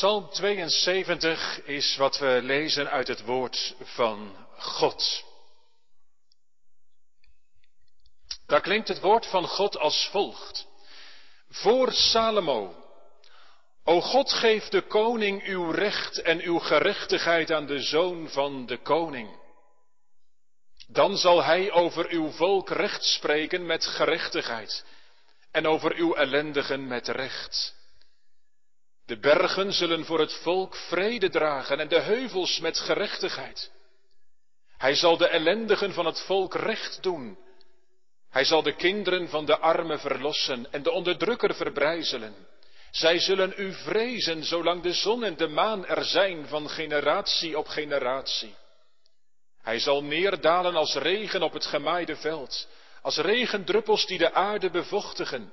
Psalm 72 is wat we lezen uit het woord van God. Daar klinkt het woord van God als volgt. Voor Salomo. O God, geef de koning uw recht en uw gerechtigheid aan de zoon van de koning. Dan zal hij over uw volk recht spreken met gerechtigheid en over uw ellendigen met recht. De bergen zullen voor het volk vrede dragen en de heuvels met gerechtigheid. Hij zal de ellendigen van het volk recht doen. Hij zal de kinderen van de armen verlossen en de onderdrukker verbrijzelen. Zij zullen u vrezen zolang de zon en de maan er zijn van generatie op generatie. Hij zal neerdalen als regen op het gemaaide veld, als regendruppels die de aarde bevochtigen.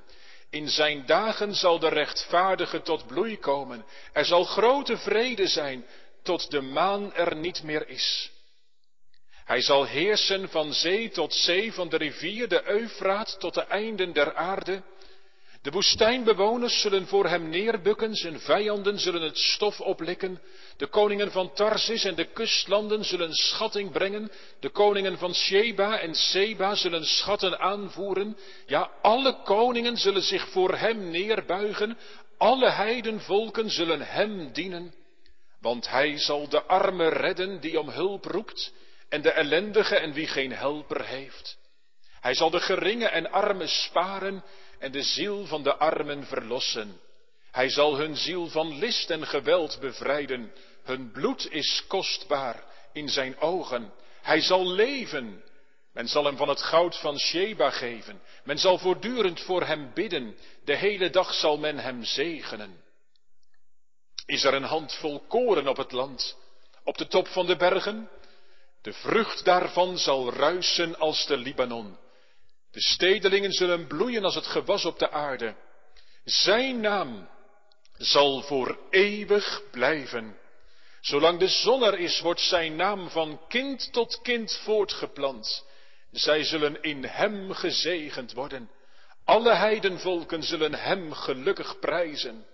In zijn dagen zal de rechtvaardige tot bloei komen. Er zal grote vrede zijn tot de maan er niet meer is. Hij zal heersen van zee tot zee, van de rivier de Eufraat tot de einden der aarde. De woestijnbewoners zullen voor hem neerbukken, zijn vijanden zullen het stof oplikken. De koningen van Tarsis en de kustlanden zullen schatting brengen. De koningen van Sheba en Seba zullen schatten aanvoeren. Ja, alle koningen zullen zich voor hem neerbuigen. Alle heidenvolken zullen hem dienen. Want hij zal de armen redden die om hulp roept en de ellendige en wie geen helper heeft. Hij zal de geringe en armen sparen en de ziel van de armen verlossen. Hij zal hun ziel van list en geweld bevrijden. Hun bloed is kostbaar in zijn ogen. Hij zal leven. Men zal hem van het goud van Sheba geven. Men zal voortdurend voor hem bidden. De hele dag zal men hem zegenen. Is er een handvol koren op het land, op de top van de bergen? De vrucht daarvan zal ruisen als de Libanon. De stedelingen zullen bloeien als het gewas op de aarde. Zijn naam zal voor eeuwig blijven. Zolang de zon er is, wordt zijn naam van kind tot kind voortgeplant. Zij zullen in hem gezegend worden. Alle heidenvolken zullen hem gelukkig prijzen.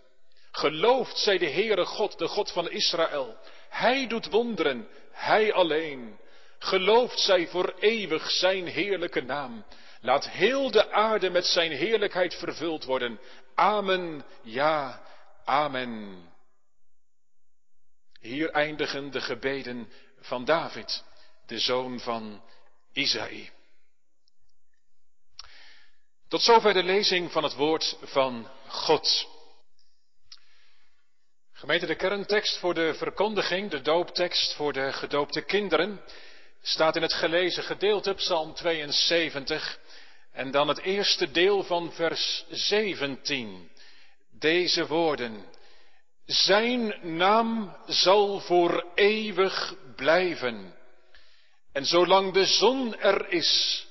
Geloofd zij de Heere God, de God van Israël. Hij doet wonderen, hij alleen. Geloofd zij voor eeuwig zijn heerlijke naam. Laat heel de aarde met zijn heerlijkheid vervuld worden. Amen, ja, amen. Hier eindigen de gebeden van David, de zoon van Isaïe. Tot zover de lezing van het woord van God. Gemeente, de kerntekst voor de verkondiging, de dooptekst voor de gedoopte kinderen, staat in het gelezen gedeelte, Psalm 72, en dan het eerste deel van vers 17. Deze woorden. Zijn naam zal voor eeuwig blijven. En zolang de zon er is,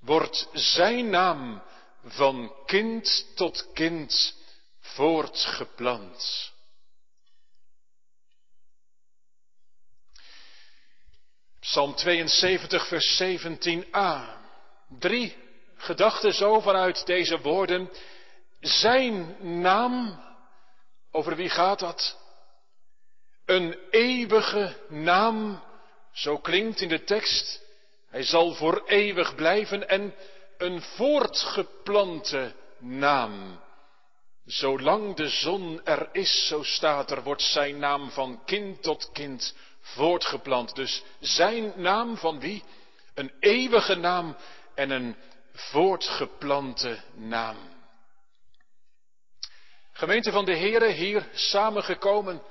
wordt zijn naam van kind tot kind voortgeplant. Psalm 72, vers 17a. Drie gedachten zo vanuit deze woorden. Zijn naam, over wie gaat dat? Een eeuwige naam, zo klinkt in de tekst. Hij zal voor eeuwig blijven en een voortgeplante naam. Zolang de zon er is, zo staat er, wordt zijn naam van kind tot kind voortgeplant. Dus zijn naam van wie? Een eeuwige naam en een voortgeplante naam. Gemeente van de Heere, hier samengekomen,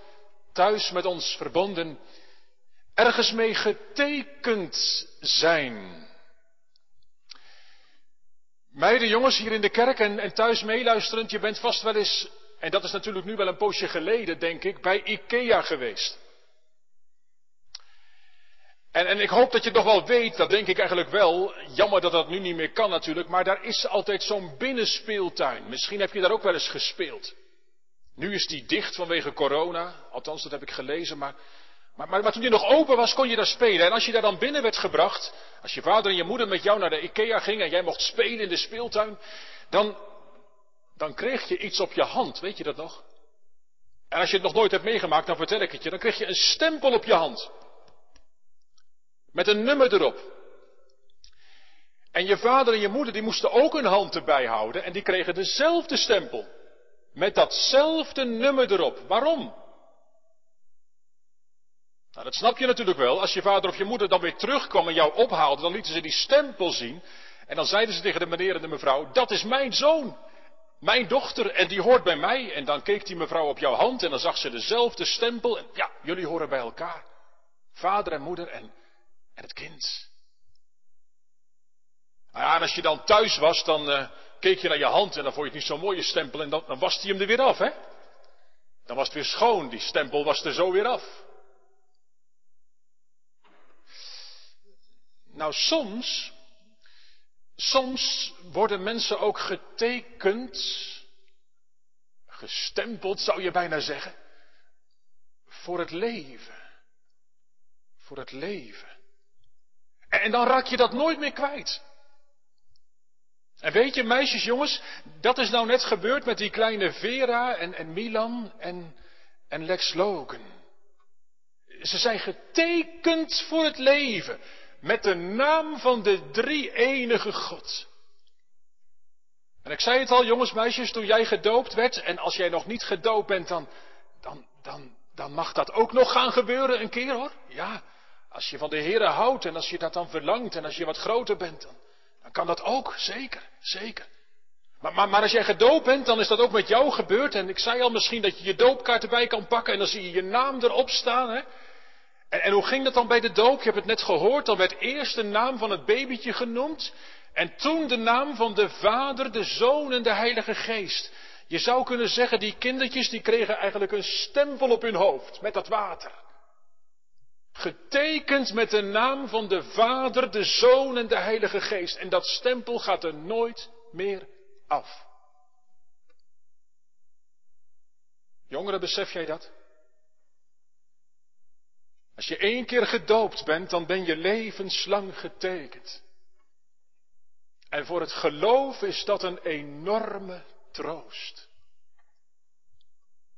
thuis met ons verbonden, ergens mee getekend zijn. Meiden, jongens hier in de kerk en thuis meeluisterend, je bent vast wel eens, en dat is natuurlijk nu wel een poosje geleden, denk ik, bij IKEA geweest. En, en ik hoop dat je nog wel weet, dat denk ik eigenlijk wel. Jammer dat dat nu niet meer kan natuurlijk, maar daar is altijd zo'n binnenspeeltuin. Misschien heb je daar ook wel eens gespeeld. Nu is die dicht vanwege corona, althans dat heb ik gelezen, maar, maar, maar, toen die nog open was, kon je daar spelen. En als je daar dan binnen werd gebracht, als je vader en je moeder met jou naar de IKEA gingen en jij mocht spelen in de speeltuin, dan, dan kreeg je iets op je hand, weet je dat nog? En als je het nog nooit hebt meegemaakt, dan vertel ik het je. Dan krijg je een stempel op je hand. Met een nummer erop. En je vader en je moeder, die moesten ook een hand erbij houden. En die kregen dezelfde stempel. Met datzelfde nummer erop. Waarom? Nou, dat snap je natuurlijk wel. Als je vader of je moeder dan weer terugkwam en jou ophaalde, dan lieten ze die stempel zien. En dan zeiden ze tegen de meneer en de mevrouw, dat is mijn zoon. Mijn dochter en die hoort bij mij. En dan keek die mevrouw op jouw hand en dan zag ze dezelfde stempel. En ja, jullie horen bij elkaar. Vader en moeder en, en het kind. Nou ja, en als je dan thuis was, dan uh, keek je naar je hand en dan vond je het niet zo'n mooie stempel en dan, dan was hij hem er weer af, hè? Dan was het weer schoon, die stempel was er zo weer af. Nou, soms Soms worden mensen ook getekend, gestempeld zou je bijna zeggen, voor het leven. Voor het leven. En dan raak je dat nooit meer kwijt. En weet je, meisjes, jongens, dat is nou net gebeurd met die kleine Vera en, en Milan en, en Lex Logan. Ze zijn getekend voor het leven met de naam van de drie enige God. En ik zei het al, jongens, meisjes, toen jij gedoopt werd, en als jij nog niet gedoopt bent, dan, dan, dan, dan mag dat ook nog gaan gebeuren een keer hoor. Ja, als je van de Heere houdt en als je dat dan verlangt en als je wat groter bent, dan, dan kan dat ook, zeker, zeker. Maar, maar, maar, als jij gedoopt bent, dan is dat ook met jou gebeurd. En ik zei al misschien dat je je doopkaart erbij kan pakken en dan zie je je naam erop staan. Hè? En, en hoe ging dat dan bij de doop? Je hebt het net gehoord, dan werd eerst de naam van het babytje genoemd. En toen de naam van de Vader, de Zoon en de Heilige Geest. Je zou kunnen zeggen, die kindertjes die kregen eigenlijk een stempel op hun hoofd met dat water. Getekend met de naam van de Vader, de Zoon en de Heilige Geest. En dat stempel gaat er nooit meer af. Jongeren, besef jij dat? Als je één keer gedoopt bent, dan ben je levenslang getekend. En voor het geloof is dat een enorme troost.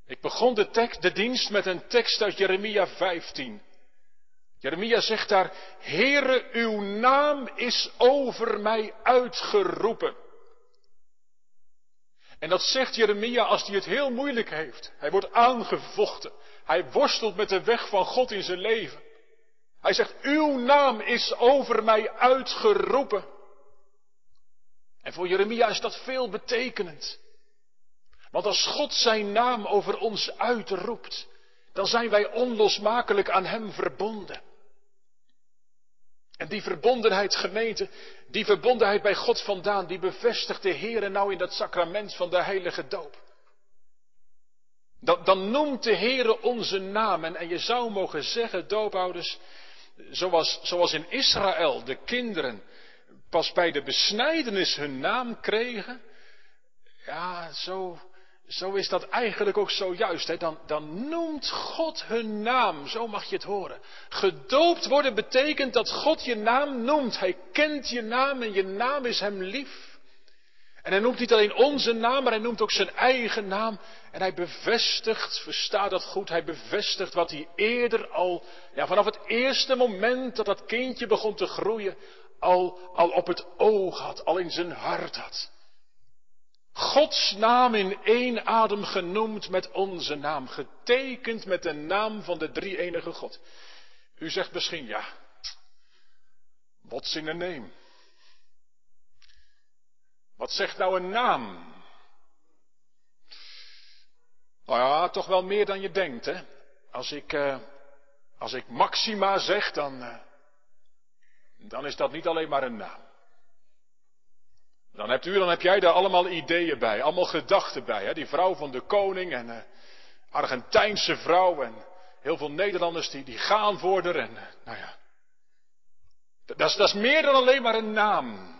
Ik begon de, tekst, de dienst met een tekst uit Jeremia 15. Jeremia zegt daar, Heere, uw naam is over mij uitgeroepen. En dat zegt Jeremia als hij het heel moeilijk heeft. Hij wordt aangevochten. Hij worstelt met de weg van God in zijn leven. Hij zegt, uw naam is over mij uitgeroepen. En voor Jeremia is dat veel betekenend. Want als God zijn naam over ons uitroept, dan zijn wij onlosmakelijk aan Hem verbonden. En die verbondenheid, gemeente, die verbondenheid bij God vandaan, die bevestigt de Heer nou in dat sacrament van de heilige doop. Dan, dan noemt de Heere onze namen. En je zou mogen zeggen, doopouders, zoals, zoals in Israël de kinderen pas bij de besnijdenis hun naam kregen. Ja, zo, zo is dat eigenlijk ook zojuist. Hè? Dan, dan noemt God hun naam, zo mag je het horen. Gedoopt worden betekent dat God je naam noemt. Hij kent je naam en je naam is hem lief. En hij noemt niet alleen onze naam, maar hij noemt ook zijn eigen naam. En hij bevestigt, versta dat goed, hij bevestigt wat hij eerder al, ja, vanaf het eerste moment dat dat kindje begon te groeien, al, al op het oog had, al in zijn hart had. Gods naam in één adem genoemd met onze naam, getekend met de naam van de drie enige God. U zegt misschien, ja, what's in a name? Wat zegt nou een naam? Nou ja, toch wel meer dan je denkt, hè? Als ik, uh, als ik Maxima zeg, dan, uh, dan is dat niet alleen maar een naam. Dan hebt u, dan heb jij daar allemaal ideeën bij, allemaal gedachten bij, hè? Die vrouw van de koning en uh, Argentijnse vrouw en heel veel Nederlanders die, die gaan voor haar en, nou ja. Dat is, dat is meer dan alleen maar een naam.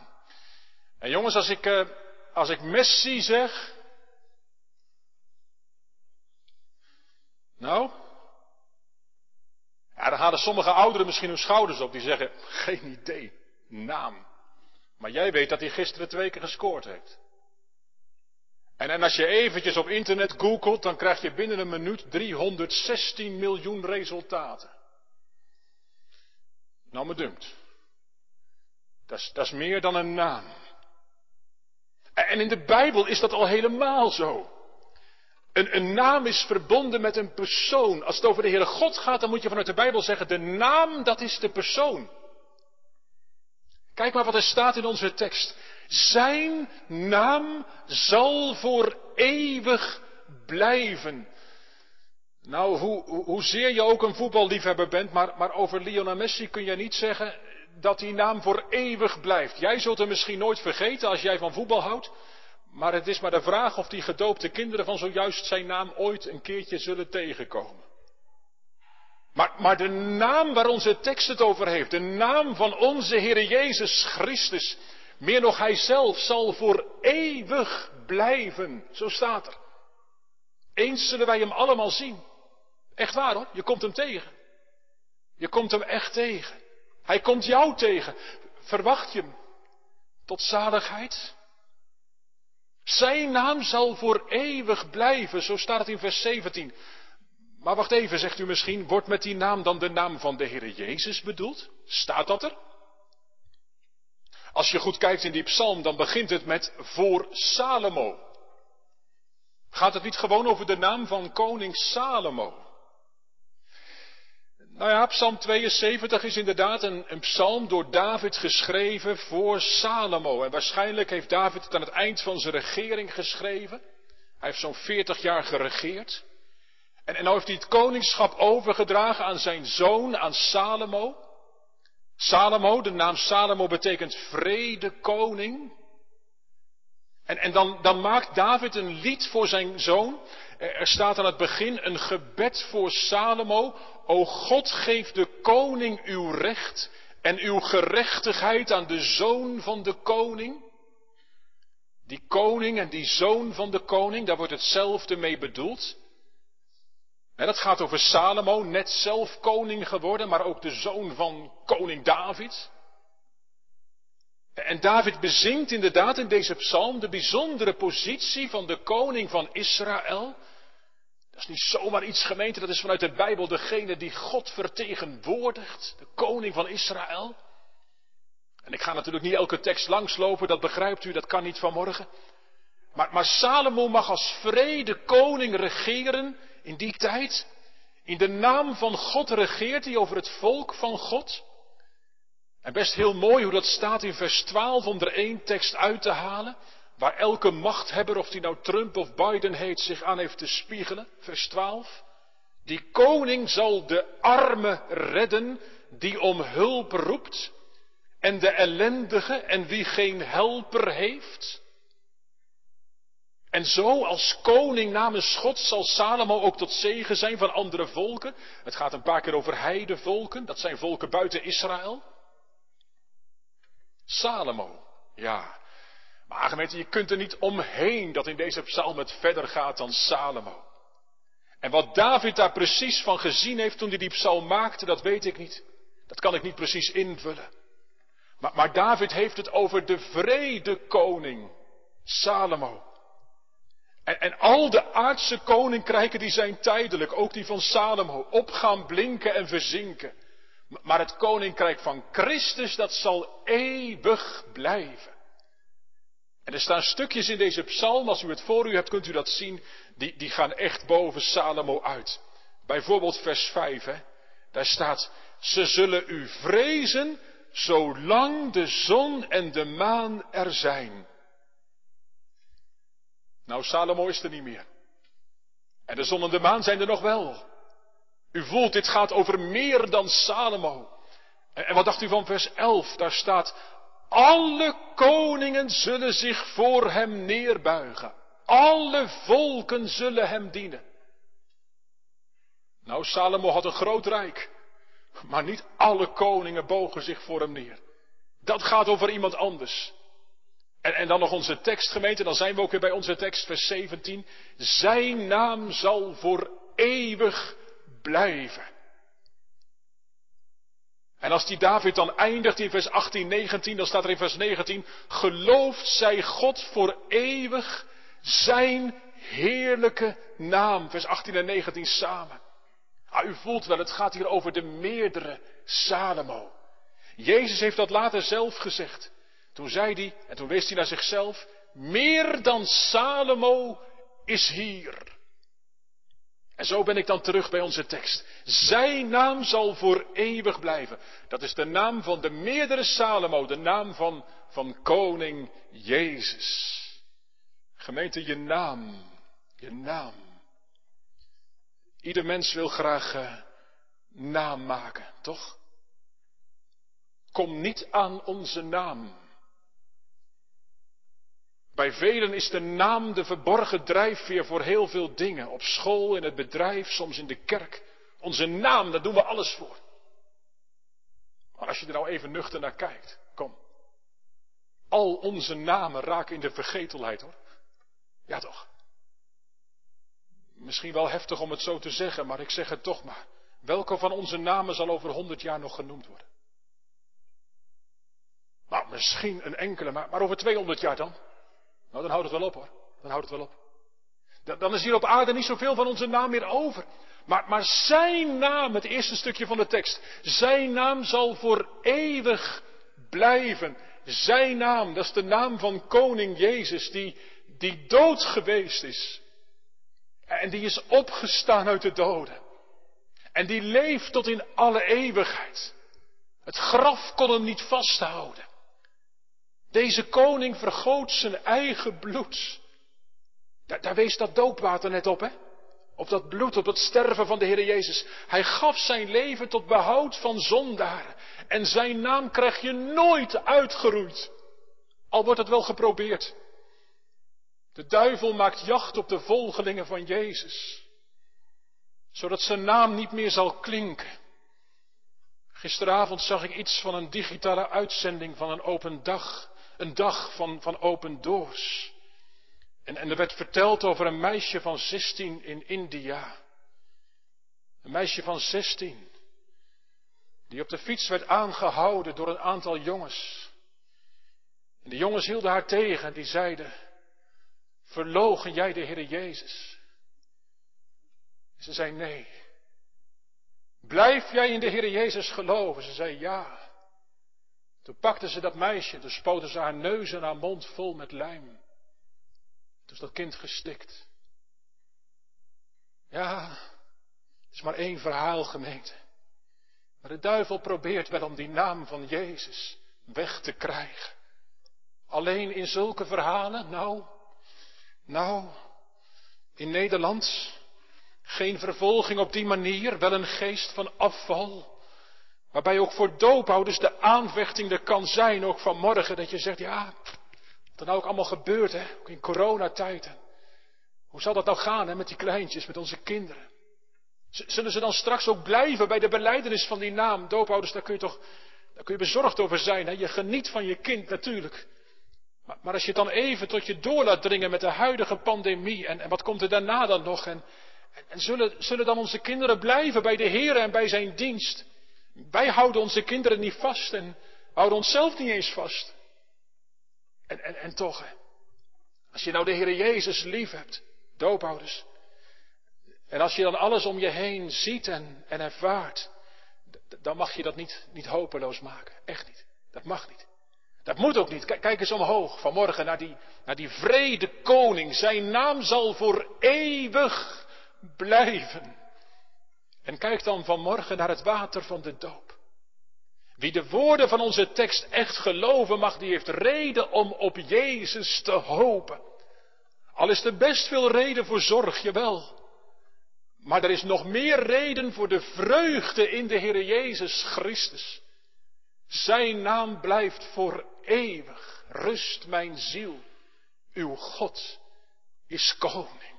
En jongens, als ik, uh, als ik Messi zeg. Nou. Ja, dan halen sommige ouderen misschien hun schouders op. Die zeggen, geen idee, naam. Maar jij weet dat hij gisteren twee keer gescoord heeft. En, en als je eventjes op internet googelt, dan krijg je binnen een minuut 316 miljoen resultaten. Nou me dunkt. Dat is, dat meer dan een naam. En in de Bijbel is dat al helemaal zo. Een, een, naam is verbonden met een persoon. Als het over de Heere God gaat, dan moet je vanuit de Bijbel zeggen, de naam, dat is de persoon. Kijk maar wat er staat in onze tekst. Zijn naam zal voor eeuwig blijven. Nou, hoe, hoezeer je ook een voetballiefhebber bent, maar, maar over Lionel Messi kun je niet zeggen dat die naam voor eeuwig blijft. Jij zult hem misschien nooit vergeten als jij van voetbal houdt. Maar het is maar de vraag of die gedoopte kinderen van zojuist zijn naam ooit een keertje zullen tegenkomen. Maar, de naam waar onze tekst het over heeft, de naam van onze Heer Jezus Christus, meer nog Hij zelf zal voor eeuwig blijven. Zo staat er. Eens zullen wij Hem allemaal zien. Echt waar hoor, je komt Hem tegen. Je komt Hem echt tegen. Hij komt jou tegen. Verwacht je Hem tot zaligheid? Zijn naam zal voor eeuwig blijven, zo staat het in vers 17. Maar wacht even, zegt u misschien, wordt met die naam dan de naam van de Heer Jezus bedoeld? Staat dat er? Als je goed kijkt in die psalm, dan begint het met voor Salomo. Gaat het niet gewoon over de naam van koning Salomo? Nou ja, Psalm 72 is inderdaad een, een, psalm door David geschreven voor Salomo. En waarschijnlijk heeft David het aan het eind van zijn regering geschreven. Hij heeft zo'n 40 jaar geregeerd. En, en nou heeft hij het koningschap overgedragen aan zijn zoon, aan Salomo. Salomo, de naam Salomo betekent vrede koning. En, en dan, dan maakt David een lied voor zijn zoon. Er staat aan het begin een gebed voor Salomo. O God, geef de koning uw recht en uw gerechtigheid aan de zoon van de koning. Die koning en die zoon van de koning, daar wordt hetzelfde mee bedoeld. Dat gaat over Salomo, net zelf koning geworden, maar ook de zoon van koning David. En David bezingt inderdaad in deze psalm de bijzondere positie van de koning van Israël. Dat is niet zomaar iets gemeente, dat is vanuit de Bijbel degene die God vertegenwoordigt, de koning van Israël. En ik ga natuurlijk niet elke tekst langslopen, dat begrijpt u, dat kan niet vanmorgen. Maar, maar Salomo mag als vrede koning regeren in die tijd. In de naam van God regeert hij over het volk van God. En best heel mooi hoe dat staat in vers 12 om er één tekst uit te halen. Waar elke machthebber, of die nou Trump of Biden heet, zich aan heeft te spiegelen. Vers 12. Die koning zal de arme redden die om hulp roept. En de ellendige en wie geen helper heeft. En zo als koning namens God zal Salomo ook tot zegen zijn van andere volken. Het gaat een paar keer over heidevolken, dat zijn volken buiten Israël. Salomo, ja. Maar gemeente, je kunt er niet omheen dat in deze psalm het verder gaat dan Salomo. En wat David daar precies van gezien heeft toen hij die psalm maakte, dat weet ik niet. Dat kan ik niet precies invullen. Maar, maar David heeft het over de vrede koning, Salomo. En, al de aardse koninkrijken die zijn tijdelijk, ook die van Salomo, opgaan blinken en verzinken. Maar het koninkrijk van Christus, dat zal eeuwig blijven. En er staan stukjes in deze psalm, als u het voor u hebt, kunt u dat zien, die, die gaan echt boven Salomo uit. Bijvoorbeeld vers 5, hè? daar staat, ze zullen u vrezen zolang de zon en de maan er zijn. Nou, Salomo is er niet meer. En de zon en de maan zijn er nog wel. U voelt, dit gaat over meer dan Salomo. En wat dacht u van vers 11? Daar staat, alle koningen zullen zich voor hem neerbuigen. Alle volken zullen hem dienen. Nou, Salomo had een groot rijk. Maar niet alle koningen bogen zich voor hem neer. Dat gaat over iemand anders. En, en dan nog onze tekstgemeente, dan zijn we ook weer bij onze tekst, vers 17. Zijn naam zal voor eeuwig blijven. En als die David dan eindigt in vers 18, 19, dan staat er in vers 19, gelooft zij God voor eeuwig Zijn heerlijke naam. Vers 18 en 19 samen. Ah, u voelt wel, het gaat hier over de meerdere Salomo. Jezus heeft dat later zelf gezegd. Toen zei hij, en toen wees hij naar zichzelf, meer dan Salomo is hier. En zo ben ik dan terug bij onze tekst. Zijn naam zal voor eeuwig blijven. Dat is de naam van de meerdere Salomo, de naam van, van koning Jezus. Gemeente, je naam, je naam. Ieder mens wil graag uh, naam maken, toch? Kom niet aan onze naam. Bij velen is de naam de verborgen drijfveer voor heel veel dingen. Op school, in het bedrijf, soms in de kerk. Onze naam, daar doen we alles voor. Maar als je er nou even nuchter naar kijkt, kom. Al onze namen raken in de vergetelheid hoor. Ja toch. Misschien wel heftig om het zo te zeggen, maar ik zeg het toch maar. Welke van onze namen zal over honderd jaar nog genoemd worden? Nou, misschien een enkele, maar, maar over 200 jaar dan? Nou, dan houdt het wel op hoor. Dan houdt het wel op. Dan is hier op aarde niet zoveel van onze naam meer over. Maar, maar zijn naam, het eerste stukje van de tekst, zijn naam zal voor eeuwig blijven. Zijn naam, dat is de naam van koning Jezus, die, die dood geweest is. En die is opgestaan uit de doden. En die leeft tot in alle eeuwigheid. Het graf kon hem niet vasthouden. Deze koning vergoot zijn eigen bloed. Daar, daar wees dat doopwater net op, hè? Op dat bloed, op het sterven van de Heer Jezus. Hij gaf zijn leven tot behoud van zondaren. En zijn naam krijg je nooit uitgeroeid. Al wordt het wel geprobeerd. De duivel maakt jacht op de volgelingen van Jezus. Zodat zijn naam niet meer zal klinken. Gisteravond zag ik iets van een digitale uitzending van een open dag een dag van, van open doors. En, en er werd verteld over een meisje van 16 in India. Een meisje van 16. Die op de fiets werd aangehouden door een aantal jongens. En de jongens hielden haar tegen en die zeiden, verlogen jij de Heer Jezus? Ze zei nee. Blijf jij in de Heer Jezus geloven? Ze zei ja. Toen pakten ze dat meisje, toen spoten ze haar neus en haar mond vol met lijm. Toen is dat kind gestikt. Ja, het is maar één verhaal gemeente. Maar de duivel probeert wel om die naam van Jezus weg te krijgen. Alleen in zulke verhalen, nou, nou, in Nederland geen vervolging op die manier, wel een geest van afval. Waarbij ook voor doophouders de aanvechting er kan zijn, ook vanmorgen, dat je zegt, ja, wat er nou ook allemaal gebeurt, hè, ook in coronatijd. Hoe zal dat nou gaan, hè, met die kleintjes, met onze kinderen? Zullen ze dan straks ook blijven bij de beleidenis van die naam? Doophouders, daar kun je toch, daar kun je bezorgd over zijn, hè? Je geniet van je kind natuurlijk. Maar, maar, als je het dan even tot je door laat dringen met de huidige pandemie, en, en wat komt er daarna dan nog? En, en, en zullen, zullen dan onze kinderen blijven bij de Heer en bij zijn dienst? Wij houden onze kinderen niet vast en houden onszelf niet eens vast. En, en, en toch, als je nou de Heer Jezus lief hebt, doophouders, en als je dan alles om je heen ziet en, en ervaart, dan mag je dat niet, niet hopeloos maken. Echt niet. Dat mag niet. Dat moet ook niet. Kijk, kijk eens omhoog vanmorgen naar die, naar die vrede koning. Zijn naam zal voor eeuwig blijven. En kijk dan vanmorgen naar het water van de doop. Wie de woorden van onze tekst echt geloven mag, die heeft reden om op Jezus te hopen. Al is er best veel reden voor zorg, jawel. Maar er is nog meer reden voor de vreugde in de Heer Jezus Christus. Zijn naam blijft voor eeuwig. Rust mijn ziel. Uw God is koning.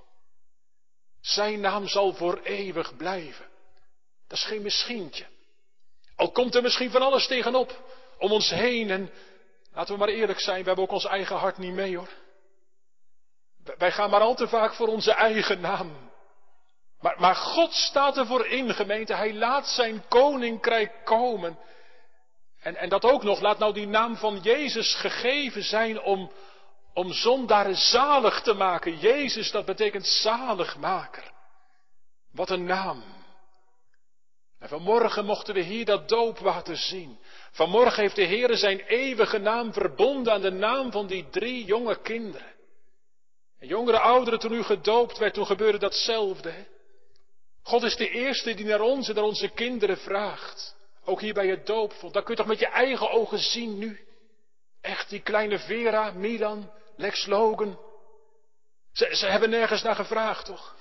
Zijn naam zal voor eeuwig blijven. Dat is geen misschientje. Al komt er misschien van alles tegenop om ons heen en laten we maar eerlijk zijn, we hebben ook ons eigen hart niet mee hoor. Wij gaan maar al te vaak voor onze eigen naam. Maar, maar God staat ervoor in, gemeente. Hij laat zijn koninkrijk komen. En, en dat ook nog, laat nou die naam van Jezus gegeven zijn om, Om zondaren zalig te maken. Jezus, dat betekent zaligmaker. Wat een naam. En vanmorgen mochten we hier dat doopwater zien. Vanmorgen heeft de Heer zijn eeuwige naam verbonden aan de naam van die drie jonge kinderen. En jongere ouderen, toen u gedoopt werd, toen gebeurde datzelfde. Hè? God is de eerste die naar ons en naar onze kinderen vraagt. Ook hier bij het doopvond. Dat kun je toch met je eigen ogen zien nu. Echt, die kleine Vera, Milan, Lex Logan. Ze, ze hebben nergens naar gevraagd, toch?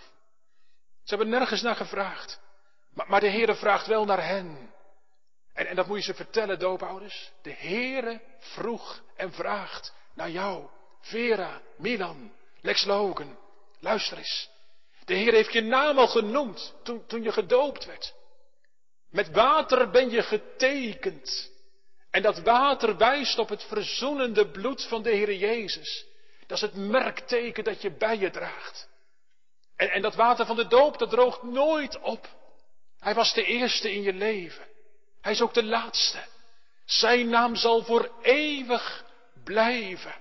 Ze hebben nergens naar gevraagd. Maar, de Heere vraagt wel naar hen. En, en dat moet je ze vertellen, doopouders. De Heere vroeg en vraagt naar jou, Vera, Milan, Lex Logan. Luister eens. De Heer heeft je naam al genoemd toen, toen je gedoopt werd. Met water ben je getekend. En dat water wijst op het verzoenende bloed van de Heer Jezus. Dat is het merkteken dat je bij je draagt. En, en dat water van de doop, dat droogt nooit op. Hij was de eerste in je leven. Hij is ook de laatste. Zijn naam zal voor eeuwig blijven.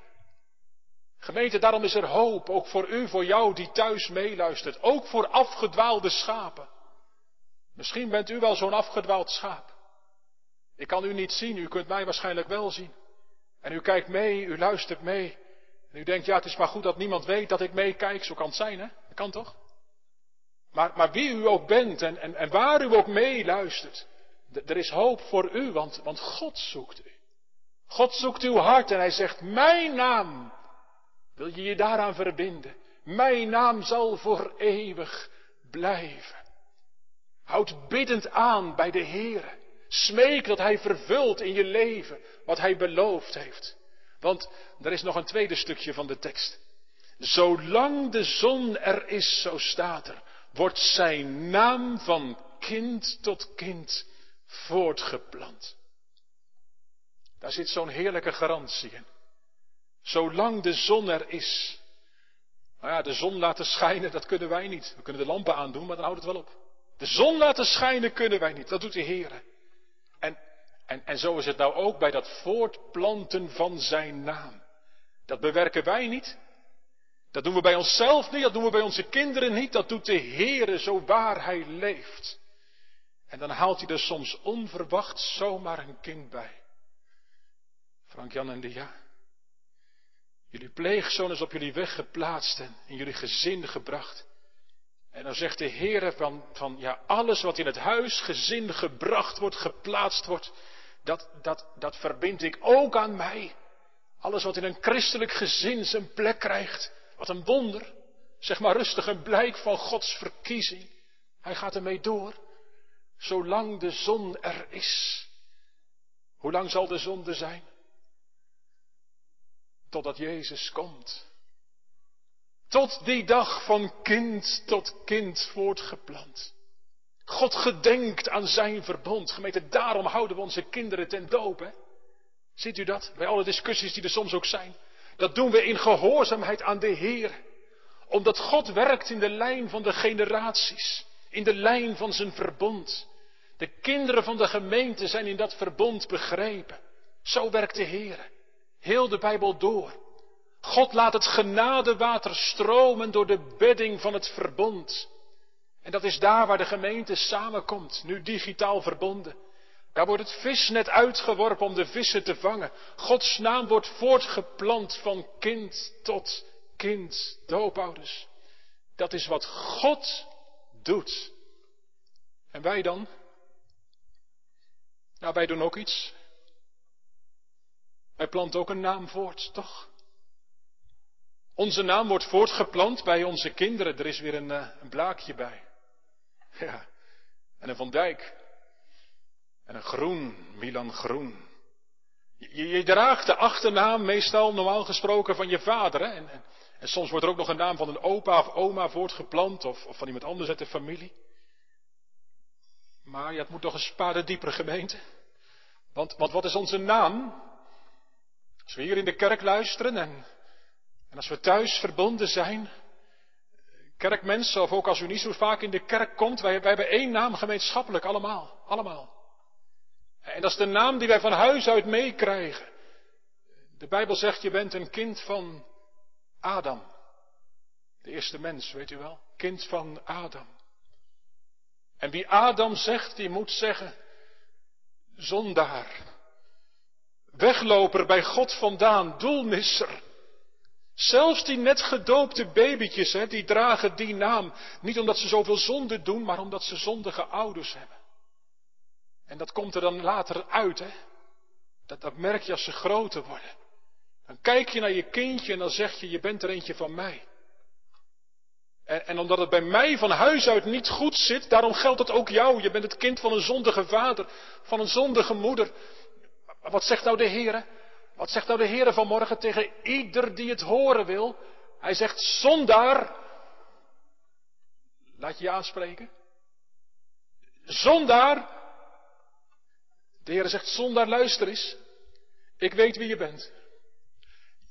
Gemeente, daarom is er hoop, ook voor u, voor jou die thuis meeluistert, ook voor afgedwaalde schapen. Misschien bent u wel zo'n afgedwaald schaap. Ik kan u niet zien, u kunt mij waarschijnlijk wel zien. En u kijkt mee, u luistert mee. En u denkt, ja, het is maar goed dat niemand weet dat ik meekijk. Zo kan het zijn, hè? Dat kan toch? Maar, maar wie u ook bent en, en, waar u ook mee luistert, er is hoop voor u, want, want God zoekt u. God zoekt uw hart en hij zegt, mijn naam wil je je daaraan verbinden. Mijn naam zal voor eeuwig blijven. Houd biddend aan bij de Heer. Smeek dat Hij vervult in je leven wat Hij beloofd heeft. Want er is nog een tweede stukje van de tekst. Zolang de zon er is, zo staat er, wordt zijn naam van kind tot kind voortgeplant. Daar zit zo'n heerlijke garantie in. Zolang de zon er is. Nou ja, de zon laten schijnen, dat kunnen wij niet. We kunnen de lampen aandoen, maar dan houdt het wel op. De zon laten schijnen kunnen wij niet. Dat doet de Heer. En, en, en zo is het nou ook bij dat voortplanten van zijn naam. Dat bewerken wij niet. Dat doen we bij onszelf niet, dat doen we bij onze kinderen niet. Dat doet de Heere zo waar hij leeft. En dan haalt hij er soms onverwacht zomaar een kind bij. Frank, Jan en Lia. Jullie pleegzoon is op jullie weg geplaatst en in jullie gezin gebracht. En dan zegt de Heer van, van ja, alles wat in het huis, gezin gebracht wordt, geplaatst wordt, dat, dat, dat verbind ik ook aan mij. Alles wat in een christelijk gezin zijn plek krijgt, wat een wonder. Zeg maar rustig een blijk van Gods verkiezing. Hij gaat ermee door, zolang de zon er is. Hoe lang zal de zon er zijn? totdat Jezus komt. Tot die dag van kind tot kind voortgeplant. God gedenkt aan zijn verbond. Gemeente, daarom houden we onze kinderen ten doop. Ziet u dat? Bij alle discussies die er soms ook zijn. Dat doen we in gehoorzaamheid aan de Heer. Omdat God werkt in de lijn van de generaties. In de lijn van zijn verbond. De kinderen van de gemeente zijn in dat verbond begrepen. Zo werkt de Heer. Heel de Bijbel door. God laat het genadewater stromen door de bedding van het verbond. En dat is daar waar de gemeente samenkomt, nu digitaal verbonden. Daar wordt het visnet uitgeworpen om de vissen te vangen. Gods naam wordt voortgeplant van kind tot kind, doopouders. Dat is wat God doet. En wij dan? Nou, wij doen ook iets. Hij plant ook een naam voort, toch? Onze naam wordt voortgeplant bij onze kinderen. Er is weer een, uh, een blaakje bij. Ja, en een Van Dijk. En een Groen, Milan Groen. Je, je draagt de achternaam meestal normaal gesproken van je vader. Hè? En, en, soms wordt er ook nog een naam van een opa of oma voortgeplant. Of, van iemand anders uit de familie. Maar ja, het moet toch een spade diepere gemeente. Want, want wat is onze naam? Als we hier in de kerk luisteren en, en als we thuis verbonden zijn, kerkmensen, of ook als u niet zo vaak in de kerk komt, wij, wij hebben één naam gemeenschappelijk, allemaal, allemaal. En dat is de naam die wij van huis uit meekrijgen. De Bijbel zegt, je bent een kind van Adam. De eerste mens, weet u wel? Kind van Adam. En wie Adam zegt, die moet zeggen, zondaar. Wegloper bij God vandaan, doelmisser. Zelfs die net gedoopte babytjes, hè, die dragen die naam. Niet omdat ze zoveel zonde doen, maar omdat ze zondige ouders hebben. En dat komt er dan later uit, hè. Dat, dat merk je als ze groter worden. Dan kijk je naar je kindje en dan zeg je, je bent er eentje van mij. En, en, omdat het bij mij van huis uit niet goed zit, daarom geldt het ook jou. Je bent het kind van een zondige vader, van een zondige moeder. Wat zegt nou de Heer? Wat zegt nou de Heer vanmorgen tegen ieder die het horen wil? Hij zegt, zondaar. Laat je je aanspreken. Zondaar. De Heer zegt, zondaar, luister eens. Ik weet wie je bent.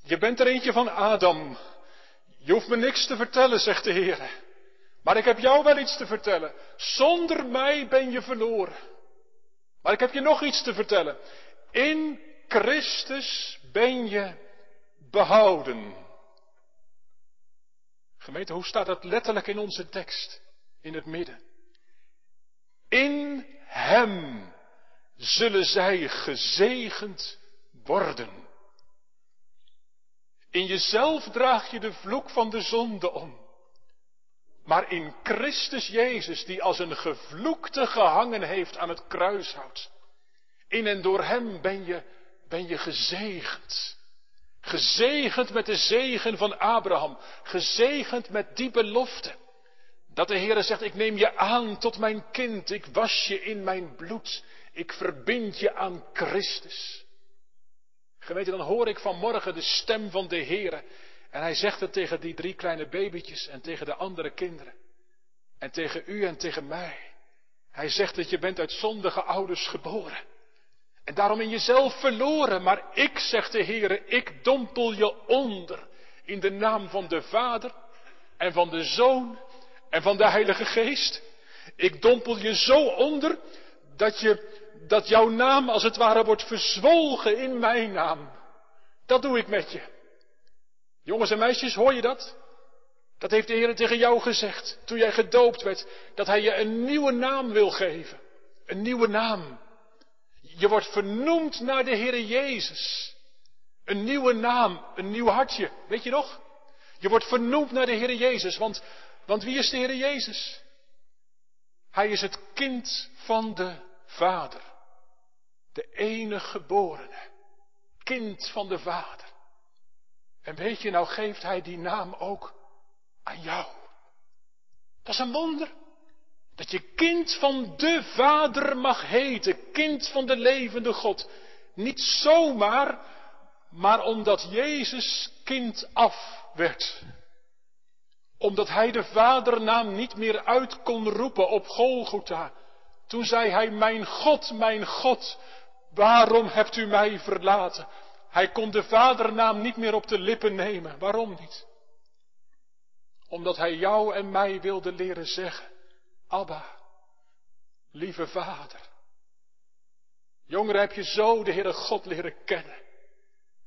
Je bent er eentje van Adam. Je hoeft me niks te vertellen, zegt de Heer. Maar ik heb jou wel iets te vertellen. Zonder mij ben je verloren. Maar ik heb je nog iets te vertellen. In Christus ben je behouden. Gemeente, hoe staat dat letterlijk in onze tekst? In het midden. In Hem zullen zij gezegend worden. In jezelf draag je de vloek van de zonde om. Maar in Christus Jezus, die als een gevloekte gehangen heeft aan het kruishout. In en door Hem ben je, ben je gezegend. Gezegend met de zegen van Abraham. Gezegend met die belofte. Dat de Heere zegt, ik neem je aan tot mijn kind. Ik was je in mijn bloed. Ik verbind je aan Christus. Gemeente, dan hoor ik vanmorgen de stem van de Heere. En hij zegt het tegen die drie kleine babytjes en tegen de andere kinderen. En tegen u en tegen mij. Hij zegt dat je bent uit zondige ouders geboren. En daarom in jezelf verloren. Maar ik, zegt de Heere, ik dompel je onder. In de naam van de Vader en van de Zoon en van de Heilige Geest. Ik dompel je zo onder dat je dat jouw naam als het ware wordt verzwolgen in mijn naam. Dat doe ik met je. Jongens en meisjes, hoor je dat? Dat heeft de Heer tegen jou gezegd toen jij gedoopt werd, dat Hij je een nieuwe naam wil geven. Een nieuwe naam. Je wordt vernoemd naar de Heer Jezus. Een nieuwe naam, een nieuw hartje. Weet je nog? Je wordt vernoemd naar de Heer Jezus, want, want wie is de Heer Jezus? Hij is het kind van de Vader. De enige geborene. Kind van de Vader. En weet je, nou geeft hij die naam ook aan jou. Dat is een wonder. Dat je kind van de Vader mag heten. Kind van de levende God. Niet zomaar, maar omdat Jezus kind af werd. Omdat hij de vadernaam niet meer uit kon roepen op Golgotha. Toen zei hij, mijn God, mijn God, waarom hebt u mij verlaten? Hij kon de vadernaam niet meer op de lippen nemen. Waarom niet? Omdat hij jou en mij wilde leren zeggen, Abba, lieve vader. Jongeren, heb je zo de Heere God leren kennen.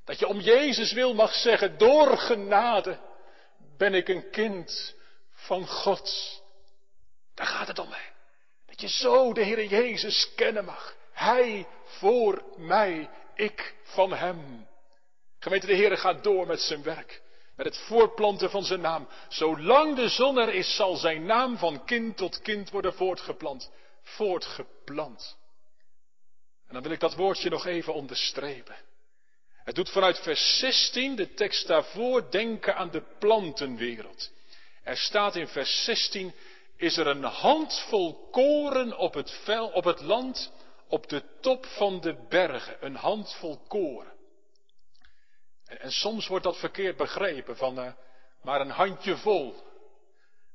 Dat je om Jezus wil mag zeggen, door genade ben ik een kind van God. Daar gaat het om, hè. Dat je zo de Heere Jezus kennen mag. Hij voor mij, ik van Hem. Gemeente, de Heere gaat door met zijn werk. Met het voorplanten van zijn naam. Zolang de zon er is, zal zijn naam van kind tot kind worden voortgeplant. Voortgeplant. En dan wil ik dat woordje nog even onderstrepen. Het doet vanuit vers 16, de tekst daarvoor, denken aan de plantenwereld. Er staat in vers 16, is er een handvol koren op het, vel, op het land, op de top van de bergen. Een handvol koren. En, soms wordt dat verkeerd begrepen, van uh, maar een handje vol.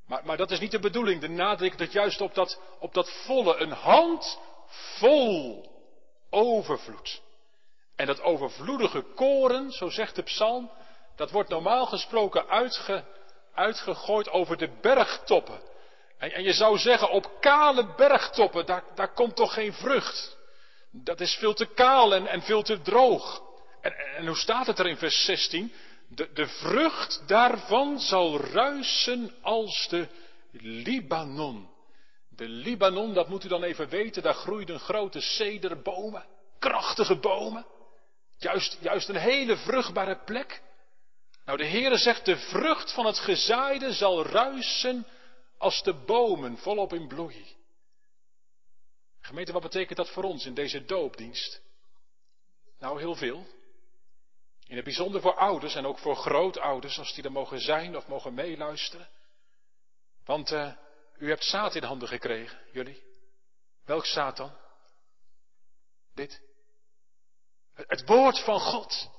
Maar, maar dat is niet de bedoeling. De nadruk dat juist op dat, op dat volle, een hand vol overvloed. En dat overvloedige koren, zo zegt de psalm, dat wordt normaal gesproken uitge, uitgegooid over de bergtoppen. En, je zou zeggen, op kale bergtoppen, daar, daar komt toch geen vrucht. Dat is veel te kaal en, en veel te droog. En, en, hoe staat het er in vers 16? de, de vrucht daarvan zal ruisen als de Libanon. De Libanon, dat moet u dan even weten, daar groeiden grote cederbomen, krachtige bomen. Juist, juist een hele vruchtbare plek. Nou, de Heere zegt, de vrucht van het gezaaide zal ruisen als de bomen volop in bloei. Gemeente, wat betekent dat voor ons in deze doopdienst? Nou, heel veel. In het bijzonder voor ouders en ook voor grootouders, als die er mogen zijn of mogen meeluisteren. Want uh, u hebt zaad in handen gekregen, jullie. Welk zaad dan? Dit. Het woord van God.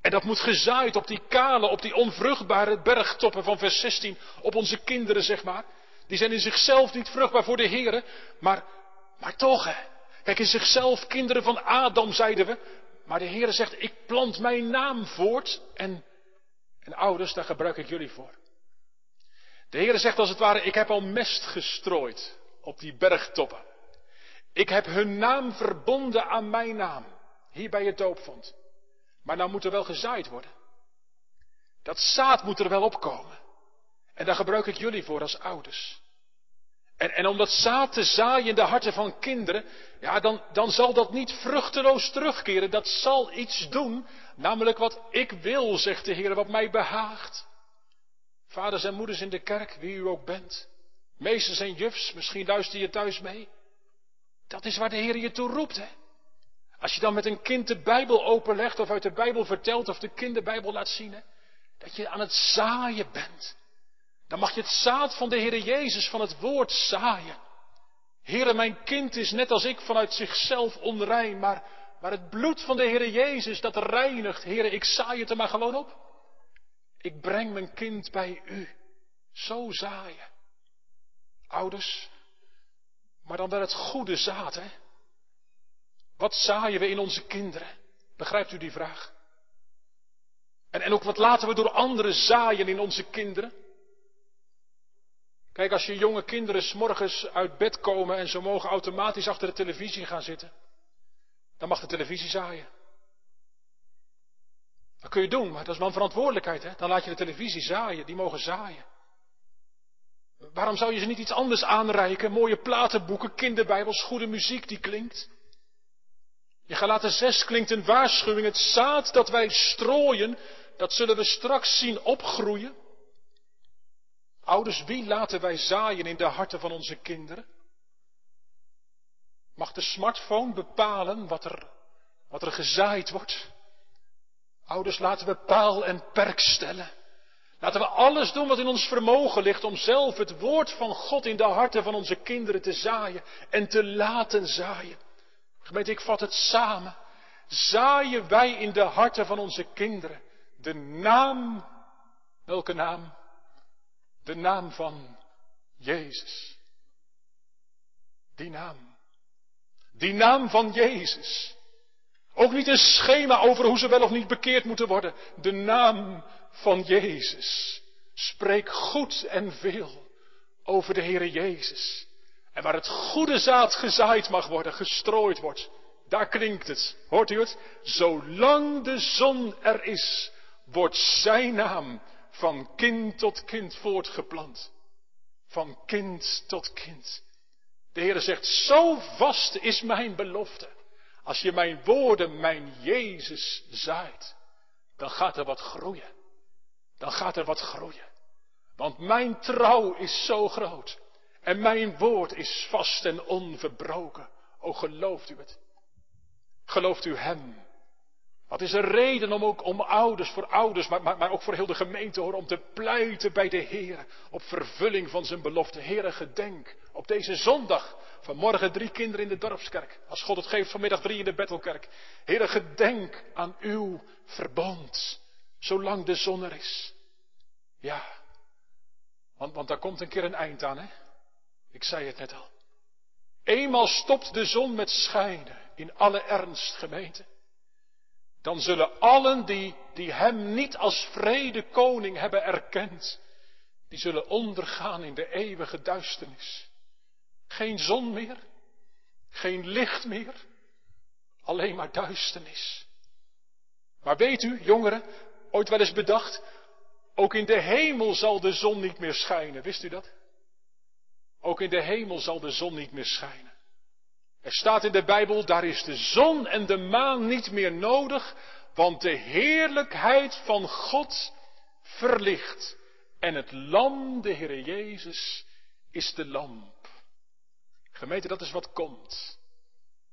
En dat moet gezaaid op die kale, op die onvruchtbare bergtoppen van vers 16, op onze kinderen, zeg maar. Die zijn in zichzelf niet vruchtbaar voor de Heer, maar, maar toch, hè. Kijk, in zichzelf kinderen van Adam, zeiden we. Maar de Heer zegt, ik plant mijn naam voort en, en ouders, daar gebruik ik jullie voor. De Heer zegt als het ware, ik heb al mest gestrooid op die bergtoppen. Ik heb hun naam verbonden aan mijn naam, hier bij het doopvond. Maar nou moet er wel gezaaid worden. Dat zaad moet er wel opkomen. En daar gebruik ik jullie voor als ouders. En, en om dat zaad te zaaien in de harten van kinderen, ja, dan, dan zal dat niet vruchteloos terugkeren. Dat zal iets doen, namelijk wat ik wil, zegt de Heer, wat mij behaagt. Vaders en moeders in de kerk, wie u ook bent. Meesters en jufs, misschien luister je thuis mee. Dat is waar de Heer je toe roept, hè. Als je dan met een kind de Bijbel openlegt of uit de Bijbel vertelt of de kinderbijbel laat zien, hè, dat je aan het zaaien bent. Dan mag je het zaad van de Heer Jezus, van het woord zaaien. Heere, mijn kind is net als ik vanuit zichzelf onrein, maar, maar het bloed van de Heer Jezus, dat reinigt. Heere, ik zaai het er maar gewoon op. Ik breng mijn kind bij u. Zo zaaien. Ouders, maar dan wel het goede zaad, hè? Wat zaaien we in onze kinderen? Begrijpt u die vraag? En, en ook wat laten we door anderen zaaien in onze kinderen? Kijk, als je jonge kinderen s'morgens uit bed komen en ze mogen automatisch achter de televisie gaan zitten, dan mag de televisie zaaien. Dat kun je doen, maar dat is wel een verantwoordelijkheid. Hè? Dan laat je de televisie zaaien, die mogen zaaien. Waarom zou je ze niet iets anders aanreiken? Mooie platenboeken, kinderbijbels, goede muziek die klinkt. Je Galaten 6 klinkt een waarschuwing. Het zaad dat wij strooien, dat zullen we straks zien opgroeien. Ouders, wie laten wij zaaien in de harten van onze kinderen? Mag de smartphone bepalen wat er, wat er gezaaid wordt? Ouders, laten we paal en perk stellen. Laten we alles doen wat in ons vermogen ligt om zelf het woord van God in de harten van onze kinderen te zaaien en te laten zaaien. Gemeente, ik vat het samen. Zaaien wij in de harten van onze kinderen de naam, welke naam? De naam van Jezus. Die naam. Die naam van Jezus. Ook niet een schema over hoe ze wel of niet bekeerd moeten worden. De naam van Jezus. Spreek goed en veel over de Heere Jezus. En waar het goede zaad gezaaid mag worden, gestrooid wordt, daar klinkt het. Hoort u het? Zolang de zon er is, wordt zijn naam van kind tot kind voortgeplant. Van kind tot kind. De Heer zegt, zo vast is mijn belofte. Als je mijn woorden, mijn Jezus zaait, dan gaat er wat groeien. Dan gaat er wat groeien. Want mijn trouw is zo groot. En mijn woord is vast en onverbroken. O gelooft u het? Gelooft u hem? Wat is er reden om ook om ouders, voor ouders, maar, maar, maar ook voor heel de gemeente hoor, om te pleiten bij de Heer op vervulling van zijn belofte. Heere, gedenk op deze zondag. Vanmorgen drie kinderen in de dorpskerk. Als God het geeft, vanmiddag drie in de Bethelkerk. Heere, gedenk aan uw verbond. Zolang de zon er is. Ja. Want, want daar komt een keer een eind aan, hè? Ik zei het net al. Eenmaal stopt de zon met schijnen in alle ernst, gemeente. Dan zullen allen die, die hem niet als vrede koning hebben erkend, die zullen ondergaan in de eeuwige duisternis. Geen zon meer, geen licht meer, alleen maar duisternis. Maar weet u, jongeren, ooit wel eens bedacht? Ook in de hemel zal de zon niet meer schijnen. Wist u dat? Ook in de hemel zal de zon niet meer schijnen. Er staat in de Bijbel, daar is de zon en de maan niet meer nodig, want de heerlijkheid van God verlicht. En het lam, de Heer Jezus, is de lamp. Gemeente, dat is wat komt.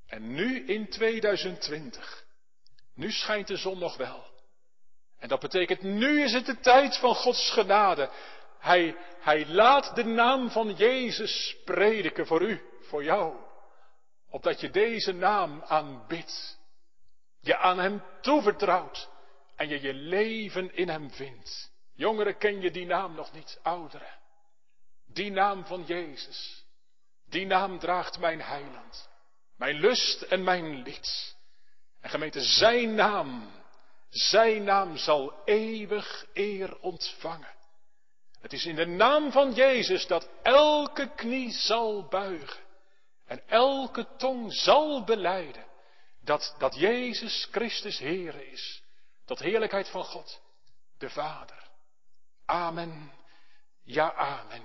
En nu in 2020, nu schijnt de zon nog wel. En dat betekent, nu is het de tijd van Gods genade. Hij, hij laat de naam van Jezus prediken voor u, voor jou. Opdat je deze naam aanbidt. Je aan Hem toevertrouwt. En je je leven in Hem vindt. Jongeren, ken je die naam nog niet, ouderen? Die naam van Jezus. Die naam draagt mijn heiland. Mijn lust en mijn lied. En gemeente, zijn naam, zijn naam zal eeuwig eer ontvangen. Het is in de naam van Jezus dat elke knie zal buigen. En elke tong zal beleiden dat, dat Jezus Christus Heer is. Tot heerlijkheid van God, de Vader. Amen. Ja, amen.